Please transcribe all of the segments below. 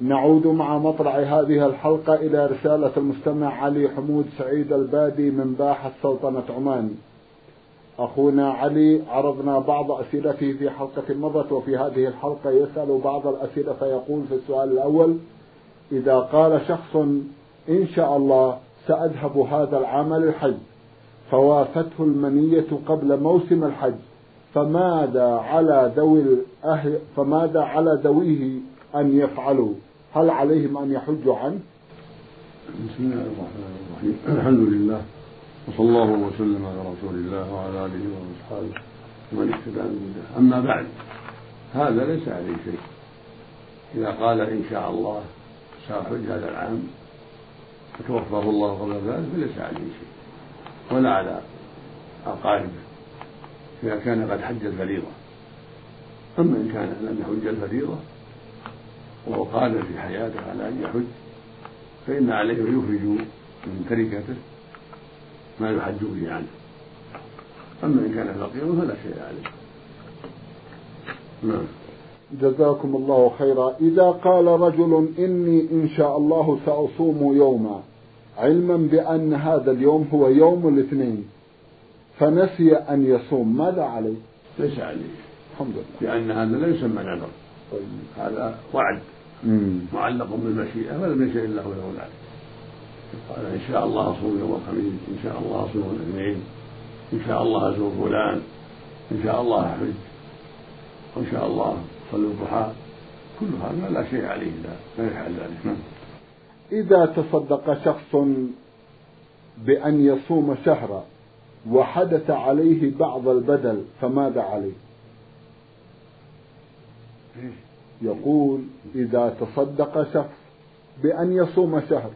نعود مع مطلع هذه الحلقة إلى رسالة المستمع علي حمود سعيد البادي من باحة سلطنة عمان. أخونا علي عرضنا بعض أسئلته في حلقة مضت وفي هذه الحلقة يسأل بعض الأسئلة فيقول في السؤال الأول إذا قال شخص إن شاء الله سأذهب هذا العام للحج فوافته المنية قبل موسم الحج فماذا على ذوي الأهل فماذا على ذويه أن يفعلوا. هل عليهم أن يحجوا عنه؟ بسم الله الرحمن الرحيم. الحمد لله. وصلى الله وسلم على رسول الله وعلى آله وأصحابه ومن اهتدى بهداه. أما بعد هذا ليس عليه شيء. إذا قال إن شاء الله سأحج هذا العام فتوفاه الله قبل ذلك فليس عليه شيء. ولا على أقاربه إذا كان قد حج الفريضة. أما إن كان لم يحج الفريضة وهو قادر في حياته على أن يحج فإن عليه يخرج من تركته ما يحج به عنه. أما إن كان فقيرا فلا شيء عليه. نعم. جزاكم الله خيرا. إذا قال رجل إني إن شاء الله سأصوم يوما علما بأن هذا اليوم هو يوم الاثنين فنسي أن يصوم ماذا عليه؟ ليس عليه. الحمد لله. لأن هذا لا يسمى نذر. طيب. هذا وعد. معلق بالمشيئة فلم يشاء الله له ذلك. قال إن شاء الله أصوم يوم الخميس إن شاء الله أصوم الاثنين إن شاء الله أزور فلان إن شاء الله أحج وإن شاء الله أصلي الضحى. كل هذا لا شيء عليه لا لا يفعل ذلك. نعم. إذا تصدق شخص بأن يصوم شهرا وحدث عليه بعض البدل فماذا عليه؟ يقول إذا تصدق شخص بأن يصوم شهر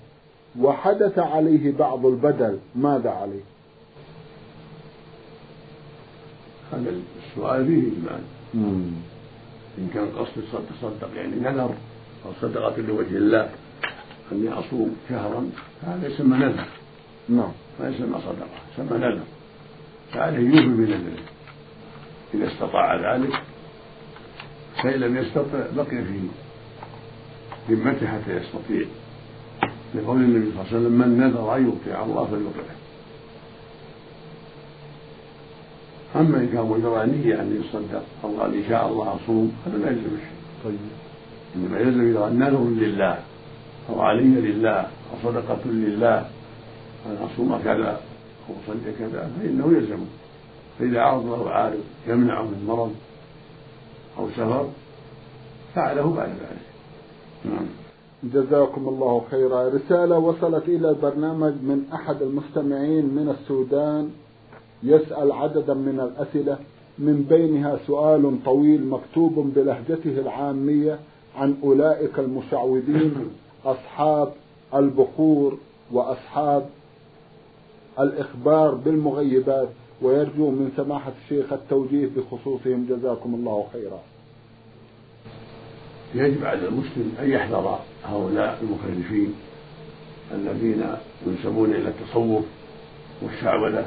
وحدث عليه بعض البدل ماذا عليه؟ هذا السؤال فيه إجمال إن كان قصد تصدق يعني نذر أو صدقة لوجه الله أني أصوم شهرا هذا يسمى نذر. نعم. ما يسمى صدقة يسمى نذر. فعليه يوفي بنذره إذا استطاع ذلك فإن لم يستطع بقي في ذمته حتى يستطيع. لقول النبي صلى الله عليه وسلم من نذر أن يطيع الله فليطيعه أما إن كان مجرد نية أن يصدق أو قال إن شاء الله أصوم هذا لا يلزم شيء طيب. إنما يلزم إذا قال نذر لله أو علي لله أو صدقة لله أن أصوم كذا أو أصلي كذا فإنه يلزمه فإذا عرض له عارض يمنعه من مرض أو سفر فعله بعد ذلك. نعم. جزاكم الله خيرا. رسالة وصلت إلى البرنامج من أحد المستمعين من السودان. يسأل عددا من الأسئلة. من بينها سؤال طويل مكتوب بلهجته العامية عن أولئك المشعوذين أصحاب البخور وأصحاب الإخبار بالمغيبات. ويرجو من سماحة الشيخ التوجيه بخصوصهم. جزاكم الله خيرا. يجب على المسلم أن يحذر هؤلاء المخرفين الذين ينسبون إلى التصوف والشعوذة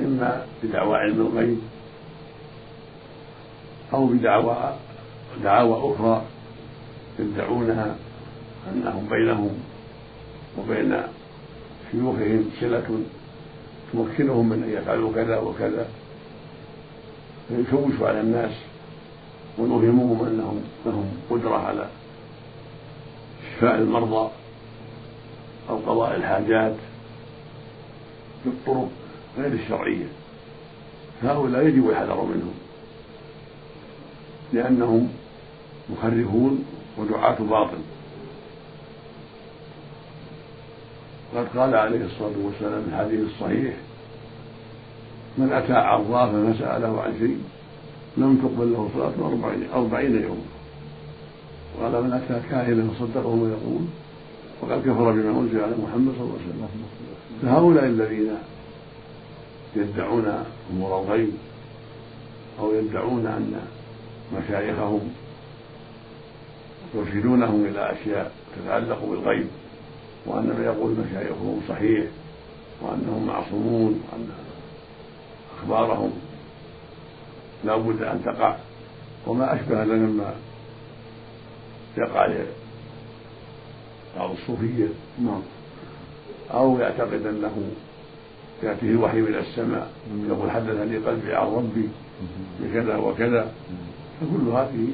إما بدعوى علم الغيب أو بدعوى دعاوى أخرى يدعونها أنهم بينهم وبين شيوخهم صلة تمكنهم من أن يفعلوا كذا وكذا. فيشوشوا على الناس ونوهمهم أنهم لهم قدرة على شفاء المرضى أو قضاء الحاجات بالطرق غير الشرعية. هؤلاء يجب الحذر منهم لأنهم مخرفون ودعاة باطل. قد قال عليه الصلاة والسلام في الحديث الصحيح من أتى عرافا فسأله عن شيء لم تقبل له صلاة أربعين, أربعين يوما. قال من أتى كاهنا فصدقه ويقول وقد كفر بما أنزل على محمد صلى الله عليه وسلم. فهؤلاء الذين يدعون أمور الغيب أو يدعون أن مشايخهم يرشدونهم إلى أشياء تتعلق بالغيب وأن ما يقول مشايخهم صحيح وأنهم معصومون وأن أخبارهم لا بد أن تقع. وما أشبه ذلك مما يقع بعض الصوفية. نعم. أو يعتقد أنه يأتيه الوحي من السماء. يقول حدثني قلبي عن ربي بكذا وكذا. فكل هذه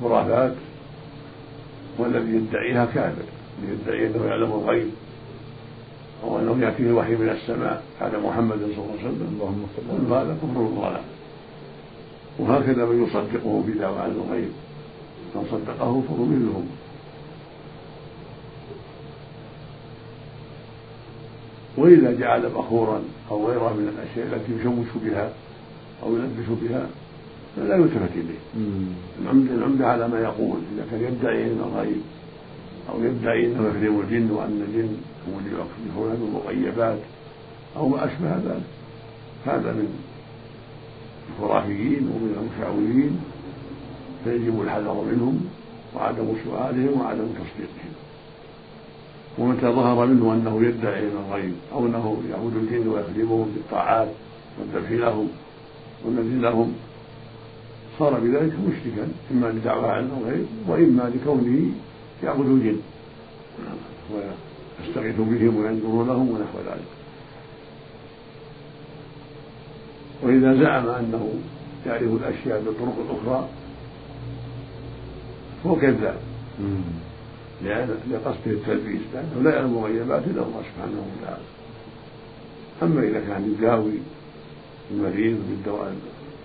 خرافات والذي يدعيها كافر. يدعي انه يعلم الغيب. أو انه ياتيه الوحي من السماء على محمد صلى الله عليه وسلم. اللهم كل هذا كفر ضلال وهكذا من يصدقه في دعوى عن الغيب. من صدقه فهو مثلهم وإذا جعل بخورا أو غيره من الأشياء التي يشوش بها أو يلبس بها فلا يلتفت إليه. العمدة العمدة على ما يقول. إذا كان يدعي علم الغيب. أو يدعي أنه يكرم الجن وأن الجن هم اللي يكفرون بالمغيبات أو ما أشبه ذلك. هذا من الخرافيين ومن المشعوذين فيجب الحذر منهم وعدم سؤالهم وعدم تصديقهم. ومتى ظهر منه أنه يدعي علم الغيب أو أنه يعبد الجن ويخدمهم بالطاعات والذبح لهم والنذر لهم صار بذلك مشركا إما لدعوى علم الغيب وإما لكونه يعبد الجن. ويستغيث بهم وينظر لهم ونحو ذلك. وإذا زعم أنه يعرف الأشياء بالطرق الأخرى فهو كذاب. لقصده التلبيس لأنه لا يعلم مغيبات إلا الله سبحانه وتعالى. أما إذا كان يداوي المريض بالدواء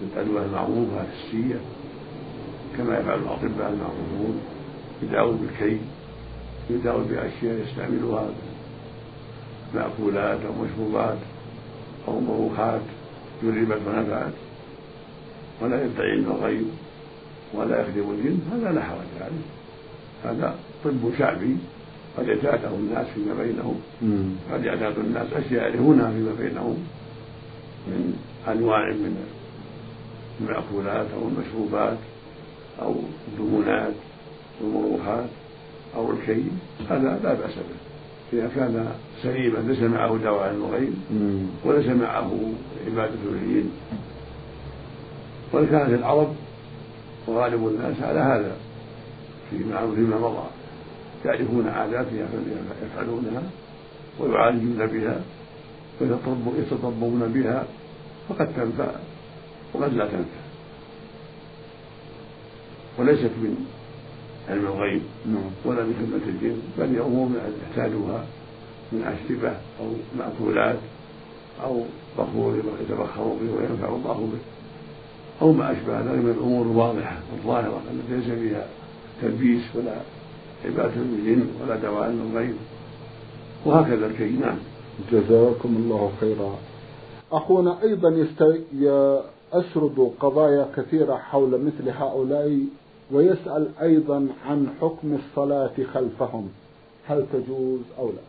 بالأدوية المعروفة الحسية كما يفعل الأطباء المعروفون يداوي بالكي يداوي بأشياء يستعملها مأكولات أو مشروبات أو مروحات جربت ونفعت. ولا يدعي علم الغيب ولا يخدم الجن هذا لا حرج عليه. هذا طب شعبي قد يتاته الناس فيما بينهم قد يعتاد الناس أشياء يعرفونها فيما بينهم من أنواع من المأكولات أو المشروبات أو الدهونات والمروحات أو الكي هذا لا بأس به. إذا كان سليما ليس معه دواء عن الغيب وليس معه عبادة الجن كانت العرب وغالب الناس على هذا فيما فيما مضى. يعرفون عادات يفعلونها ويعالجون بها ويتطببون بها فقد تنفع وقد لا تنفع. وليست من علم الغيب. نعم. ولا من خدمة الجن بل هي أمور يحتاجوها من أشربة أو مأكولات أو بخور يتبخر به وينفع الله به أو ما أشبه ذلك من الأمور الواضحة. الظاهرة التي ليس فيها تلبيس ولا عبادة للجن ولا دواء للغيب وهكذا الكي نعم. جزاكم الله خيرا. أخونا أيضا يست... يسرد قضايا كثيرة حول مثل هؤلاء ويسأل أيضا عن حكم الصلاة خلفهم. هل تجوز أو لا؟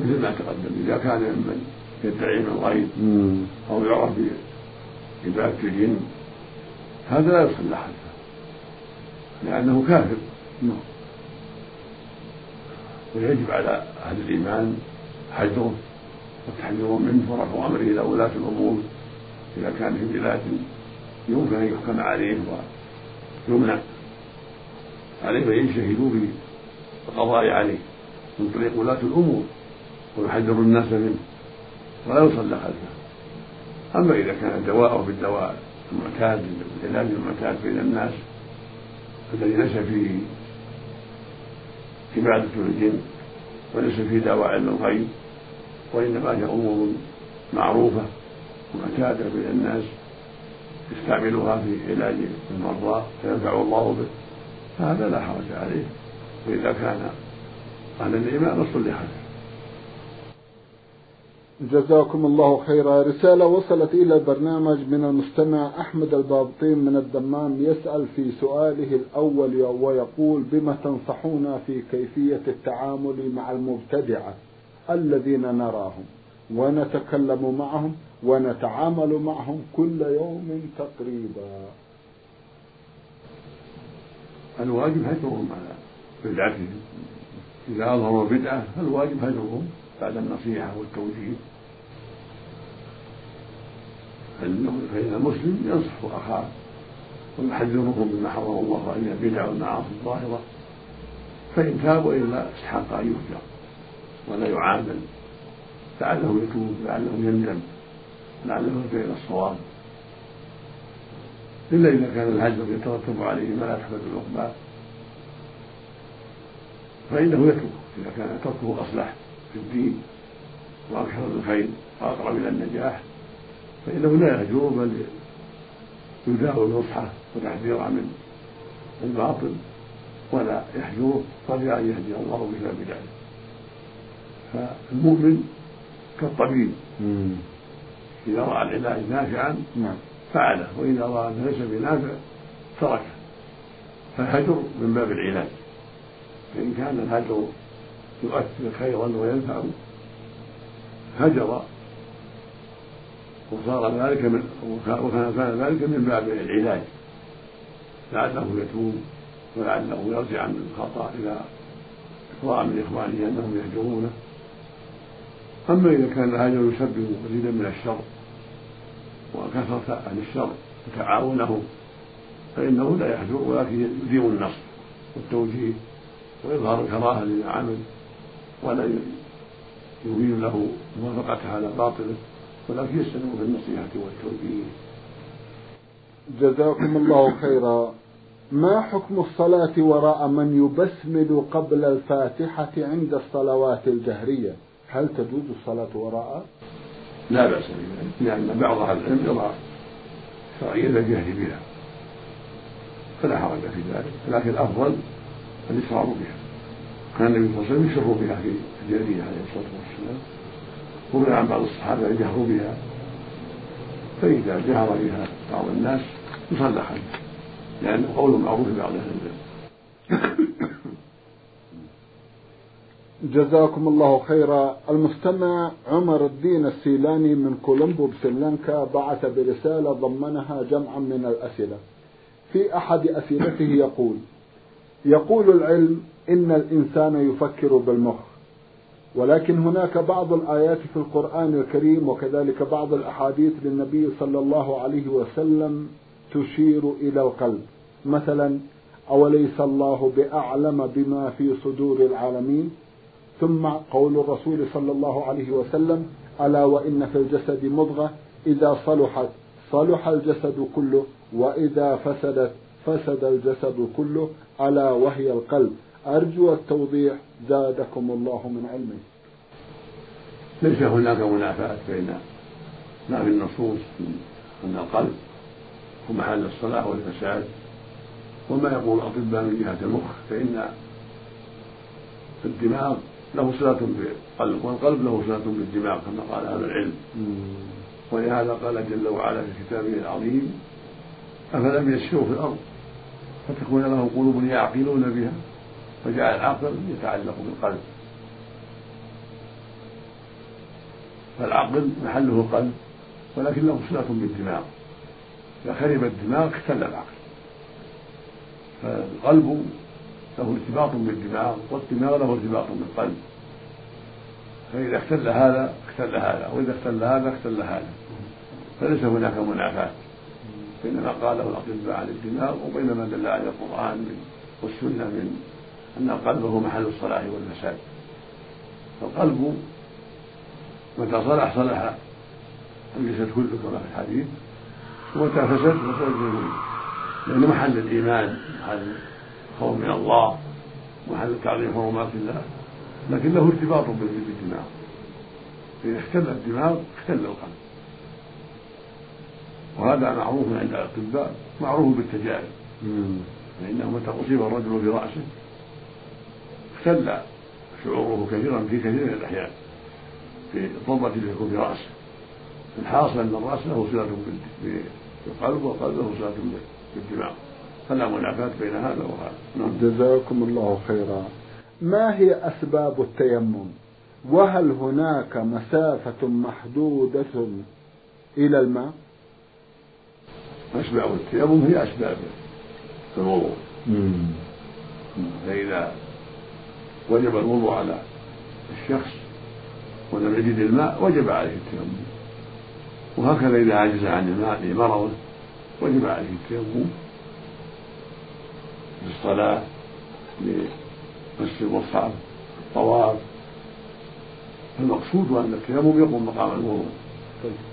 مثل ما تقدم إذا كان ممن يدعي من الغيب أو يعرف بعبادة الجن هذا لا يصلى خلفه لأنه كافر. نعم. ويجب على أهل الإيمان حجره والتحذير منه ورفع أمره إلى ولاة الأمور إذا كان في بلاد يمكن أن يحكم عليه ويمنع عليه فيجتهدوا يجتهدوا في القضاء عليه من طريق ولاة الأمور ويحذر الناس منه ولا يصلى خلفه أما إذا كان دواءه بالدواء المعتاد العلاج المعتاد بين الناس الذي ليس فيه عبادة للجن وليس فيه دعوى علم الغيب وإنما هي أمور معروفة معتادة بين الناس يستعملها في علاج المرضى فينفع الله به. فهذا لا حرج عليه. وإذا كان أهل الإيمان اصلح له جزاكم الله خيرا. رسالة وصلت إلى البرنامج من المستمع أحمد البابطين من الدمام يسأل في سؤاله الأول ويقول بما تنصحون في كيفية التعامل مع المبتدعة الذين نراهم؟ ونتكلم معهم ونتعامل معهم كل يوم تقريبا. الواجب هجرهم على بدعتهم إذا أظهروا بدعة فالواجب هجرهم بعد النصيحة والتوجيه؟ فإن المسلم ينصح أخاه ويحذرهم مما حرم الله عليه البدع والمعاصي الظاهرة. فإن تاب وإلا استحق أن يهجر ولا يعامل لعله يتوب لعله يندم لعله يرجع إلى الصواب. إلا إذا كان الهجر يترتب عليه ما لا تحمد العقبى فإنه يتوب إذا كان تركه أصلح في الدين وأكثر الخير وأقرب إلى النجاح. فإنه لا يهجر بل يداوي نصحه وتحذيره من الباطل ولا يهجره رجاء أن يهدي الله بسبب ذلك فالمؤمن كالطبيب. إذا رأى العلاج نافعا نعم. فعله. وإذا رأى أنه ليس بنافع تركه. فالهجر من باب العلاج. فإن كان الهجر يؤثر خيرا وينفع هجر. وصار ذلك من وكان كان ذلك من باب العلاج. لعله يتوب ولعله يرجع عن الخطأ إذا رأى من إخوانه أنهم يهجرونه. أما إذا كان الهجر يسبب مزيدا من الشر وكثرة عن الشر وتعاونه فإنه لا يهجر ولكن يديم النصر والتوجيه وإظهار الكراهة لما عمل ولا يبين له موافقته على باطله ولكن يستمر في النصيحة والتوجيه. جزاكم الله خيرا. ما حكم الصلاة وراء من يبسمل قبل الفاتحة عند الصلوات الجهرية؟ هل تجوز الصلاة وراءه؟ لا بأس بذلك لأن بعض أهل العلم يرى شرعية الجهر بها. فلا حرج في ذلك. لكن الأفضل الإسرار بها. كان النبي صلى الله عليه وسلم يسر بها في الجاهلية عليه الصلاة والسلام. وروي عن بعض الصحابة الجهر بها. فإذا جهر بها بعض الناس يصلح عنه لأنه قول معروف بعض أهل العلم. جزاكم الله خيرا. المستمع عمر الدين السيلاني من كولومبو بسريلانكا بعث برسالة ضمنها جمعا من الأسئلة. في أحد أسئلته يقول يقول العلم إن الإنسان يفكر بالمخ ولكن هناك بعض الآيات في القرآن الكريم وكذلك بعض الأحاديث للنبي صلى الله عليه وسلم تشير إلى القلب. مثلا أوليس الله بأعلم بما في صدور العالمين؟ ثم قول الرسول صلى الله عليه وسلم ألا وإن في الجسد مضغة إذا صلحت صلح الجسد كله وإذا فسدت فسد الجسد كله ألا وهي القلب. أرجو التوضيح زادكم الله من علمه. ليس هناك منافاة بين ما في النصوص أن القلب هو محل الصلاح والفساد وما يقول الأطباء من جهة المخ فإن الدماغ له صلة بالقلب والقلب له صلة بالدماغ كما قال أهل العلم. ولهذا قال جل وعلا في كتابه العظيم أفلم يسيروا في الأرض فتكون لهم قلوب يعقلون بها فجعل العقل يتعلق بالقلب. فالعقل محله القلب ولكن له صلة بالدماغ. إذا خرب الدماغ اختل العقل. فالقلب له ارتباط بالدماغ والدماغ له ارتباط بالقلب. فإذا اختل هذا اختل هذا وإذا اختل هذا اختل هذا. فليس هناك منافاة. بين ما قاله الأطباء عن الدماغ وبين ما دل عليه القرآن والسنة من أن القلب هو محل الصلاح والفساد. فالقلب متى صلح صلح الجسد كله كما في الحديث ومتى فسد فسد لأنه محل الإيمان محل الخوف من الله محل تعظيم حرمات الله؟ لكن له ارتباط بالدماغ إذا اختل الدماغ اختل القلب. وهذا معروف عند الأطباء معروف بالتجارب. فإنه متى أصيب الرجل في رأسه اختل شعوره كثيرا في كثير من الأحيان. في الضربة التي تكون في رأسه الحاصل أن الرأس له صلة بالقلب والقلب له صلة بالدماغ. فلا منافاة بين هذا وهذا. نعم. جزاكم الله خيرا. ما هي أسباب التيمم؟ وهل هناك مسافة محدودة إلى الماء؟ أسباب التيمم هي أسباب الوضوء فإذا وجب الوضوء على الشخص ولم يجد الماء وجب عليه التيمم. وهكذا إذا عجز عن الماء لمرضه وجب عليه التيمم. للصلاة لمس المصحف الطواف. المقصود أن التيمم يقوم مقام الوضوء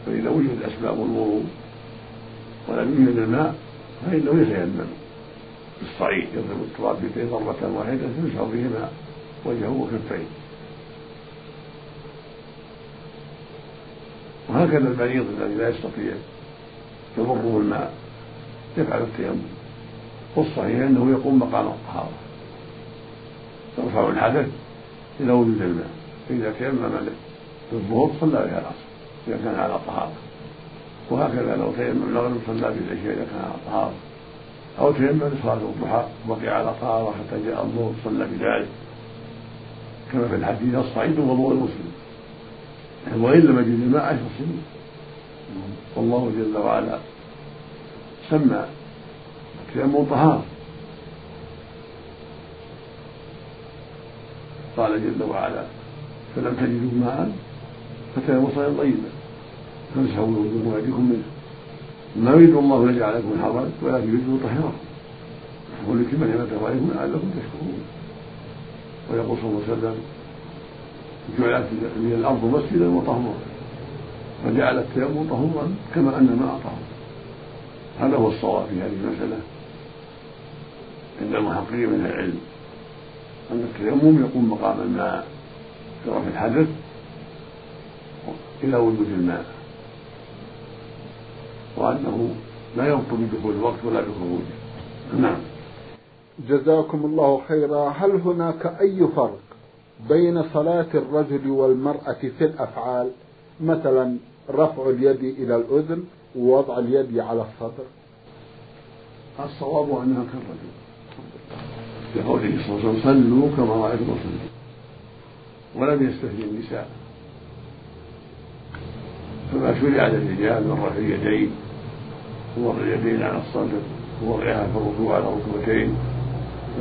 فإذا وجدت أسباب الوضوء ولم يوجد الماء فإنه يتيمم. بالصعيد يضرب التراب بيديه ضربة واحدة يمسح بهما وجهه وكفيه. وهكذا المريض الذي لا يستطيع يضره الماء يفعل التيمم والصحيح أنه يقوم مقام الطهارة. يرفع الحدث إلى وجود الماء. فإذا تيمم للظهر صلى بها العصر إذا كان على طهاره وهكذا لو تيمم المغرب صلى بالعشاء إذا كان على طهاره أو تيمم لصلاه الضحى وبقي على طهاره حتى جاء الظهر صلى بذلك. كما في الحديث الصعيد وضوء المسلم. وإن لم يجد الماء عشر سنين. والله جل وعلا سمى التيمم طهارة قال جل وعلا فلم تجدوا ماء فتيمموا صعيدا طيبا. فامسحوا بوجوهكم وايديكم منه. ما يريد الله أن يجعل لكم حرج ولكن يريد يطهركم ولكم نعمته عليكم لعلكم تشكرون. ويقول صلى الله عليه وسلم جعلت لي الأرض مسجدا وطهورا. وجعل التيمم طهورا كما أن الماء طهور. هذا هو الصواب في هذه المسألة. عند المحققين من العلم. أن التيمم يقوم مقام الماء في رفع الحدث إلى وجود الماء. وأنه لا يبطل بدخول الوقت ولا بخروجه. نعم. جزاكم الله خيرا. هل هناك أي فرق بين صلاة الرجل والمرأة في الأفعال؟ مثلا رفع اليد إلى الأذن ووضع اليد على الصدر. الصواب أنها كالرجل. لقوله صلى الله عليه وسلم صلوا كما رأيتم صلوا ولم يستثني النساء. فما شرع للرجال من رفع اليدين ووضع اليدين على الصدر ووضعها في الركوع على الركبتين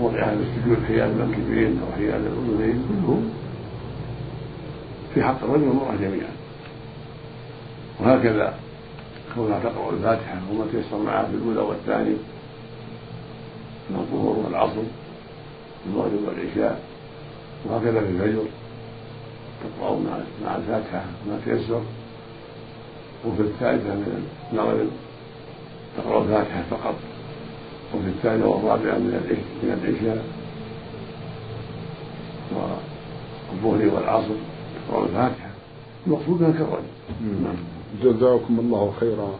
ووضعها في السجود حيال المنكبين أو حيال الأذنين كلهم في حق الرجل والمرأة جميعا. وهكذا كونها تقرأ الفاتحة وما تيسر معها في الأولى والثانية من الظهر والعصر المغرب والعشاء وهكذا في الفجر تقرأ مع الفاتحة ما تيسر. وفي الثالثة من المغرب تقرأ الفاتحة فقط. وفي الثانية والرابعة من من العشاء. والظهر والعصر تقرأ الفاتحة. المقصود كالرجل نعم. جزاكم الله خيرا.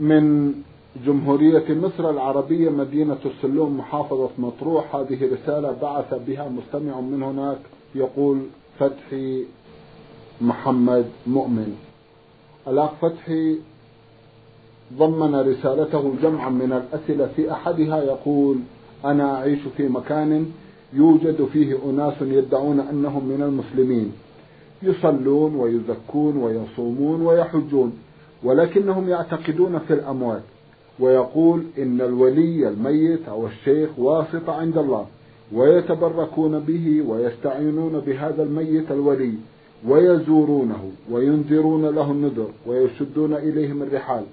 من جمهورية مصر العربية مدينة السلوم محافظة مطروح. هذه رسالة بعث بها مستمع من هناك يقول فتحي محمد مؤمن. الأخ فتحي ضمن رسالته جمعا من الأسئلة في أحدها يقول أنا أعيش في مكان يوجد فيه أناس يدعون أنهم من المسلمين. يصلون ويزكون ويصومون ويحجون ولكنهم يعتقدون في الأموات. ويقول إن الولي الميت أو الشيخ واسطة عند الله ويتبركون به ويستعينون بهذا الميت الولي ويزورونه وينذرون له النذر ويشدون إليهم الرحال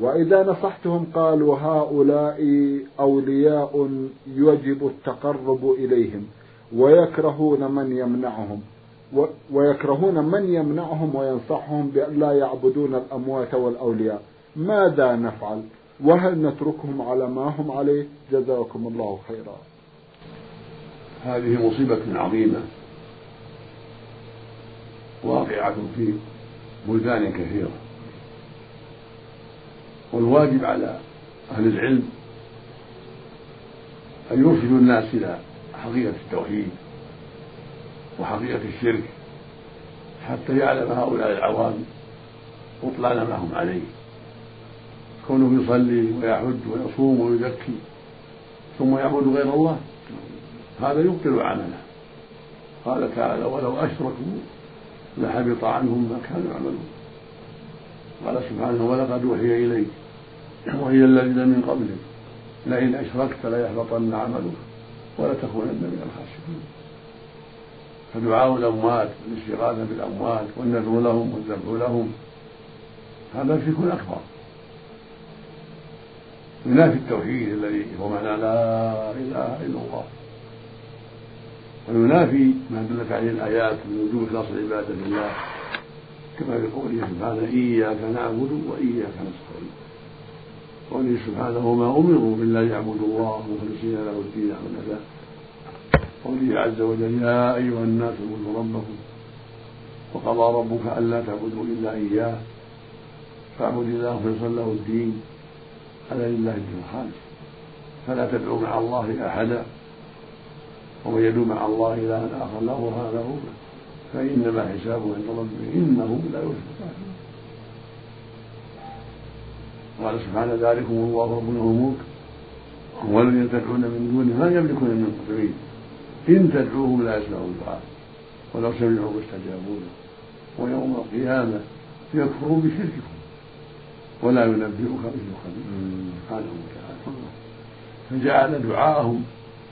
وإذا نصحتهم قالوا هؤلاء أولياء يجب التقرب إليهم ويكرهون من يمنعهم ويكرهون من يمنعهم وينصحهم بأن لا يعبدون الأموات والأولياء. ماذا نفعل؟ وهل نتركهم على ما هم عليه؟ جزاكم الله خيرا. هذه مصيبة عظيمة واقعة في بلدان كثيرة. والواجب على أهل العلم أن يرشدوا الناس إلى حقيقة التوحيد وحقيقة الشرك حتى يعلم هؤلاء العوام بطلان ما هم عليه. كونه يصلي ويحج ويصوم ويزكي ثم يعبد غير الله هذا يبطل عمله. قال تعالى ولو أشركوا لحبط عنهم ما كانوا يعملون. قال سبحانه ولقد أوحي إليك وهي الذين من قبلك. لئن أشركت ليحبطن عملك ولتكونن من الخاسرين. فدعاء الأموات والاستغاثة بالأموات والنذر لهم والذبح لهم هذا شرك أكبر. ينافي التوحيد الذي هو معنى لا إله إلا الله. وينافي ما دلت عليه الآيات من وجوب إخلاص العبادة لله. كما في قوله سبحانه إياك نعبد وإياك نستعين. قوله سبحانه وما أمروا إلا ليعبدوا الله مخلصين له الدين حنفاء قوله عز وجل يا أيها الناس اعبدوا ربكم. وقضى ربك ألا تعبدوا إلا إياه. فاعبد الله مخلصا له الدين. ألا لله الدين الخالص فلا تدعوا مع الله أحدا. ومن يدعو مع الله إلها آخر لا برهان له. فإنما حسابه عند ربه. إنه لا يفلح قال سبحانه ذلكم الله ربنا الملك والذين تدعون من دونه ما يملكون من قطرين إن تدعوهم لا يسمعوا الدعاء. ولو سمعوا استجابوا له ويوم القيامة يكفرون بشرككم. ولا ينبئك مثل خبير سبحانه وتعالى. فجعل دعاءهم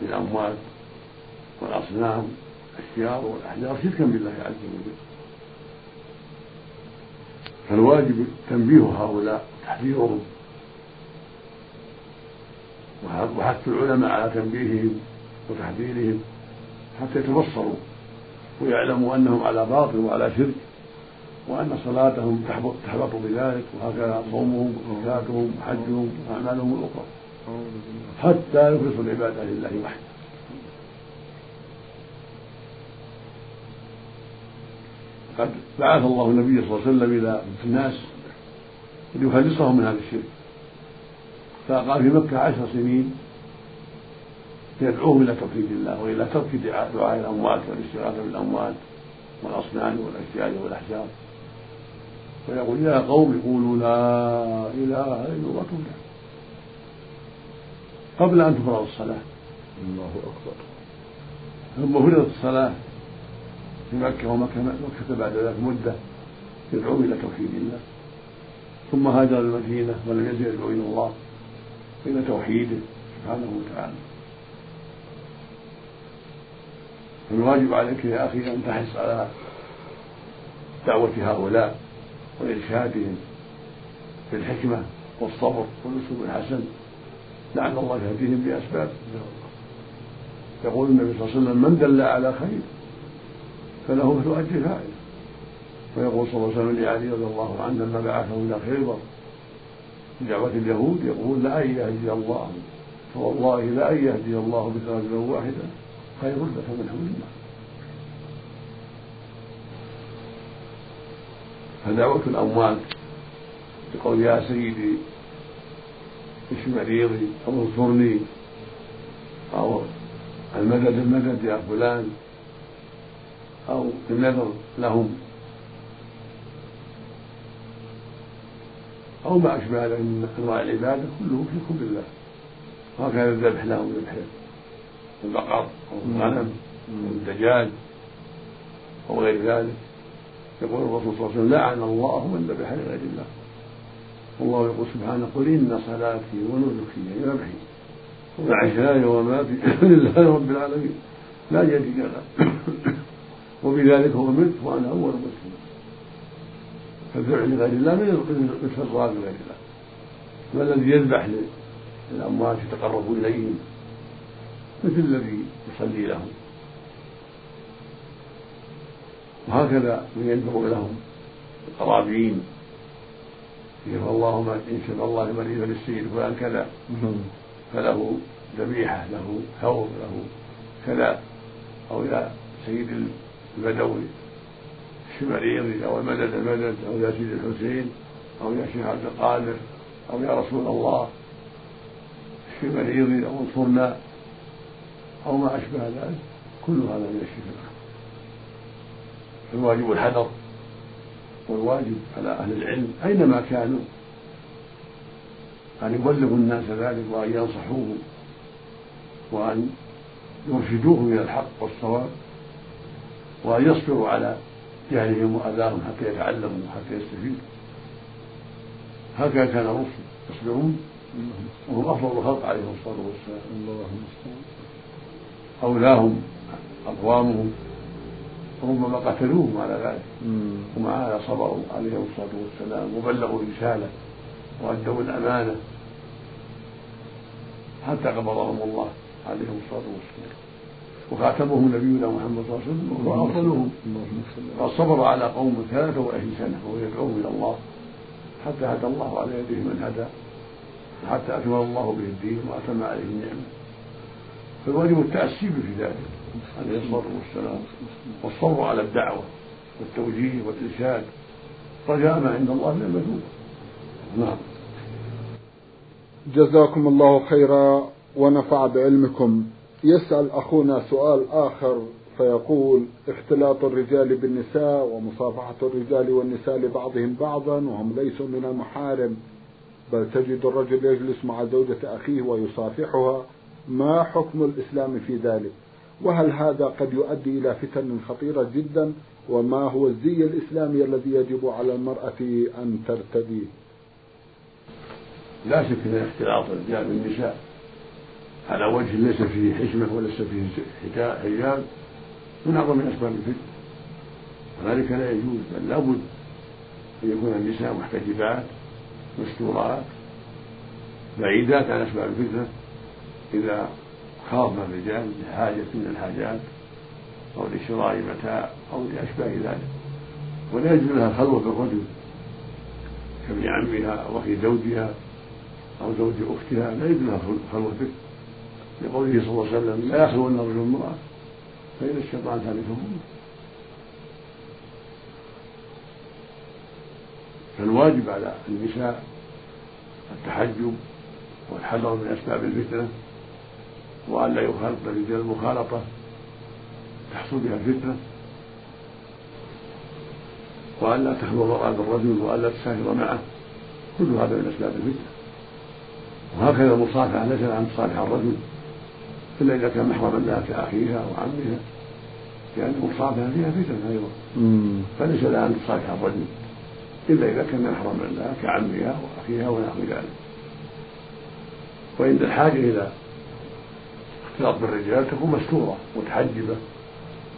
للأموات والأصنام الشيار والأحجار شركا بالله عز وجل. فالواجب تنبيه هؤلاء وتحذيرهم. وحث العلماء على تنبيههم وتحذيرهم حتى يتبصروا ويعلموا أنهم على باطل وعلى شرك. وأن صلاتهم تحبط بذلك وهكذا صومهم وزكاتهم وحجهم وأعمالهم الأخرى. حتى يخلصوا العبادة لله وحده. قد بعث الله النبي صلى الله عليه وسلم إلى الناس ليخلصهم من هذا الشرك. فقال في مكة عشر سنين يدعوهم إلى توحيد الله وإلى ترك دعاء الأموات والاستغاثه بالأموات والأصنام والاشجار والاحجار ويقول يا قوم قولوا لا إله إلا الله تفلح قبل أن تفرض الصلاة. الله أكبر. ثم فرضت الصلاة في مكة ومكة مكة بعد ذلك مدة يدعو إلى توحيد الله. ثم هاجر المدينة ولم يزل يدعو إلى الله وإلى توحيده سبحانه وتعالى. فالواجب عليك يا أخي أن تحرص على دعوة هؤلاء. وإرشادهم بالحكمة والصبر والأسلوب الحسن لعل الله يهديهم بأسباب. يقول النبي صلى الله عليه وسلم من دل على خير فله مثل أجر فاعله ويقول صلى الله عليه وسلم لعلي رضي الله عنه لما بعثه إلى خيبر في دعوة اليهود يقول لأن يهدي الله فوالله لأن يهدي الله بك رجلا واحدا خير لك من حول النار فدعوة الأموات بقول يا سيدي اشف مريضي؟ أو انصرني أو المدد المدد يا فلان. أو النذر لهم. أو ما أشبه ذلك من أنواع العبادة كله شرك بالله وهكذا الذبح لهم ذبح البقر أو الغنم أو الدجاج أو غير ذلك. يقول الرسول صلى الله عليه وسلم لعن الله من ذبح لغير الله. والله يقول سبحانه قل إن صلاتي ونسكي وذبحي ومعشاي وماتي لله رب العالمين. لا شريك له وبذلك هو منك وأنا أول مسلم. فالفعل لغير الله من الفرار لغير الله. والذي يذبح للأموات يتقرب إليهم؟ مثل الذي يصلي لهم. وهكذا من يدعو لهم القرابين شفى الله ما إن شفى الله مريض للسيد فلان كذا. فله ذبيحة له ثوب له كذا. أو يا سيد البدوي الشمريري أو المدد المدد أو يا سيدي الحسين أو يا شيخ عبد القادر أو يا رسول الله اشف مريضي أو انصرنا أو ما أشبه ذلك. كل هذا من الشفاء الواجب الحذر والواجب على أهل العلم أينما كانوا. أن يبلغوا الناس ذلك وأن ينصحوهم وأن يرشدوهم إلى الحق والصواب وأن يصبروا على جهلهم وأذاهم حتى يتعلموا وحتى يستفيدوا. هكذا كان الرسل يصبرون. وهم أفضل الخلق عليهم الصلاة والسلام. أولاهم أقوامهم. ربما قتلوهم على ذلك. ومع هذا صبروا عليهم الصلاة والسلام وبلغوا الرسالة وأدوا الأمانة حتى قبضهم الله عليهم الصلاة والسلام. وخاتمهم نبينا محمد صلى الله عليه وسلم وهو أفضلهم قد صبر على قوم ثلاثة وعشرين سنة وهو يدعوهم إلى الله حتى هدى الله على يده من هدى وحتى أكمل الله به الدين وأتم عليه النعمة. فالواجب التأسي في ذلك. عليه الصلاة والسلام والصبر على الدعوة والتوجيه والإرشاد. رجاء ما عند الله من المثوبة نعم. جزاكم الله خيرا ونفع بعلمكم. يسأل أخونا سؤال آخر فيقول اختلاط الرجال بالنساء ومصافحة الرجال والنساء لبعضهم بعضا وهم ليسوا من المحارم. بل تجد الرجل يجلس مع زوجة أخيه ويصافحها. ما حكم الإسلام في ذلك؟ وهل هذا قد يؤدي إلى فتن خطيرة جدا؟ وما هو الزي الإسلامي الذي يجب على المرأة أن ترتديه لا شك أن اختلاط الرجال بالنساء على وجه ليس فيه حشمة وليس فيه حجاب من أعظم أسباب الفتن. وذلك لا يجوز بل لابد أن يكون النساء محتجبات مستورات بعيدات عن أسباب الفتنة إذا خاضنا الرجال لحاجة من الحاجات أو لشراء متاع أو لأشباه ذلك. ولا يجوز لها الخلوة بالرجل كابن عمها أو أخي زوجها أو زوج أختها لا يجوز لها الخلوة به. لقوله صلى الله عليه وسلم لا يخلون رجل امرأة فإن الشيطان ثالثهم فالواجب على النساء التحجب والحذر من أسباب الفتنة وأن لا يخالط الرجال المخالطة. تحصل بها الفتنة وأن لا تخلو المرأة بالرجل وأن لا تسافر معه. كل هذا من أسباب الفتنة. وهكذا المصافحة ليس أن تصافح الرجل إلا إذا كان محرما لها كأخيها وعمها لأن المصافحة فيها فتنة أيضا. فليس لها أن تصافح الرجل إلا إذا كان محرما لها كعمها وأخيها ونحو ذلك. وعند الحاجة إلى اختلاط بالرجال تكون مستورة متحجبة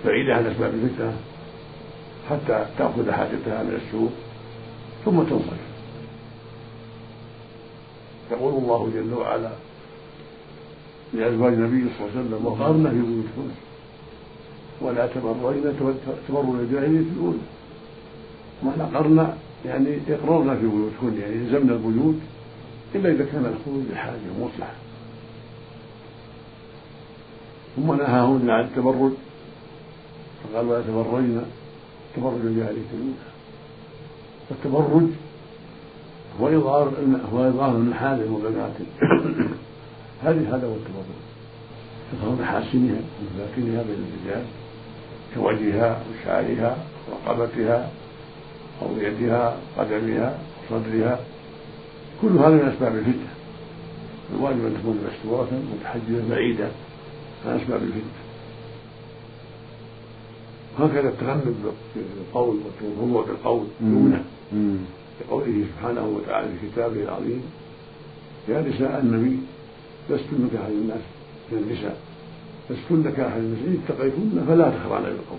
بعيدة عن أسباب الفتنة حتى تأخذ حاجتها من السوق ثم تنصرف يقول الله جل وعلا لأزواج النبي صلى الله عليه وسلم وقرن في بيوتكن ولا تبرجن تبرج الجاهلية الأولى. معنى قرن يعني اقررنا في بيوتكن يعني يلزمنا البيوت إلا إذا كان الخروج لحاجة ومصلحة ثم نهاهن عن التبرج. فقال ولا تبرجن تبرج الجاهلية الأولى والتبرج هو إظهار هو إظهار المحارم وبناته هذه هذا هو التبرج. تظهر محاسنها ومساكنها بين الرجال كوجهها وشعرها ورقبتها أو يدها قدمها صدرها. كل هذا من أسباب الفتنة. الواجب أن تكون مستورة متحجبة بعيدة. عن أسباب الفتنة وهكذا التغنم بالقول والخضوع بالقول يمنع لقوله سبحانه وتعالى في كتابه العظيم يا نساء النبي لستن كأحد الناس من النساء. لستن كأحد الناس. إن اتقيتن فلا تخضعن بالقول.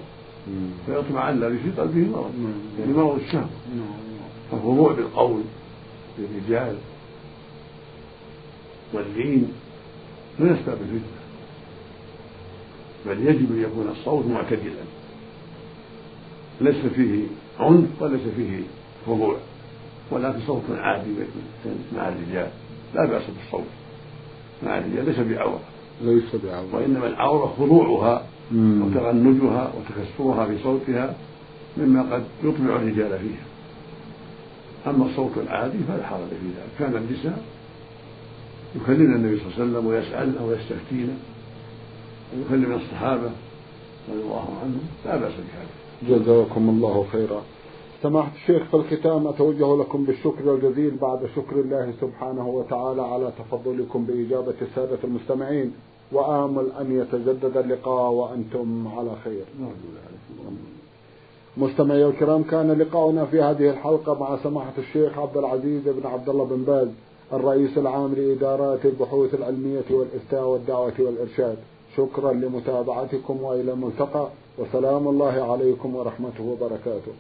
فيطمع الذي في قلبه مرض. يعني مرض الشهوة. فالخضوع بالقول للرجال واللين من أسباب الفتنة بل يجب أن يكون الصوت معتدلا. ليس فيه عنف وليس فيه خضوع ولكن صوت عادي مع الرجال. لا بأس بالصوت مع الرجال ليس بعورة. ليس بعورة. وإنما العورة خضوعها وتغنجها وتكسرها بصوتها مما قد يطبع الرجال فيها. أما الصوت العادي فلا حرج في ذلك. كان النساء يكلمن النبي صلى الله عليه وسلم ويسأل أو ويكلم الصحابة رضي الله عنهم لا بأس بهذا. جزاكم الله خيرا. سماحة الشيخ في الختام أتوجه لكم بالشكر الجزيل بعد شكر الله سبحانه وتعالى على تفضلكم بإجابة السادة المستمعين. وآمل أن يتجدد اللقاء وأنتم على خير. مستمعي الكرام كان لقاؤنا في هذه الحلقة مع سماحة الشيخ عبد العزيز بن عبد الله بن باز الرئيس العام لإدارات البحوث العلمية والإفتاء والدعوة والإرشاد. شكرا لمتابعتكم وإلى الملتقى وسلام الله عليكم ورحمته وبركاته.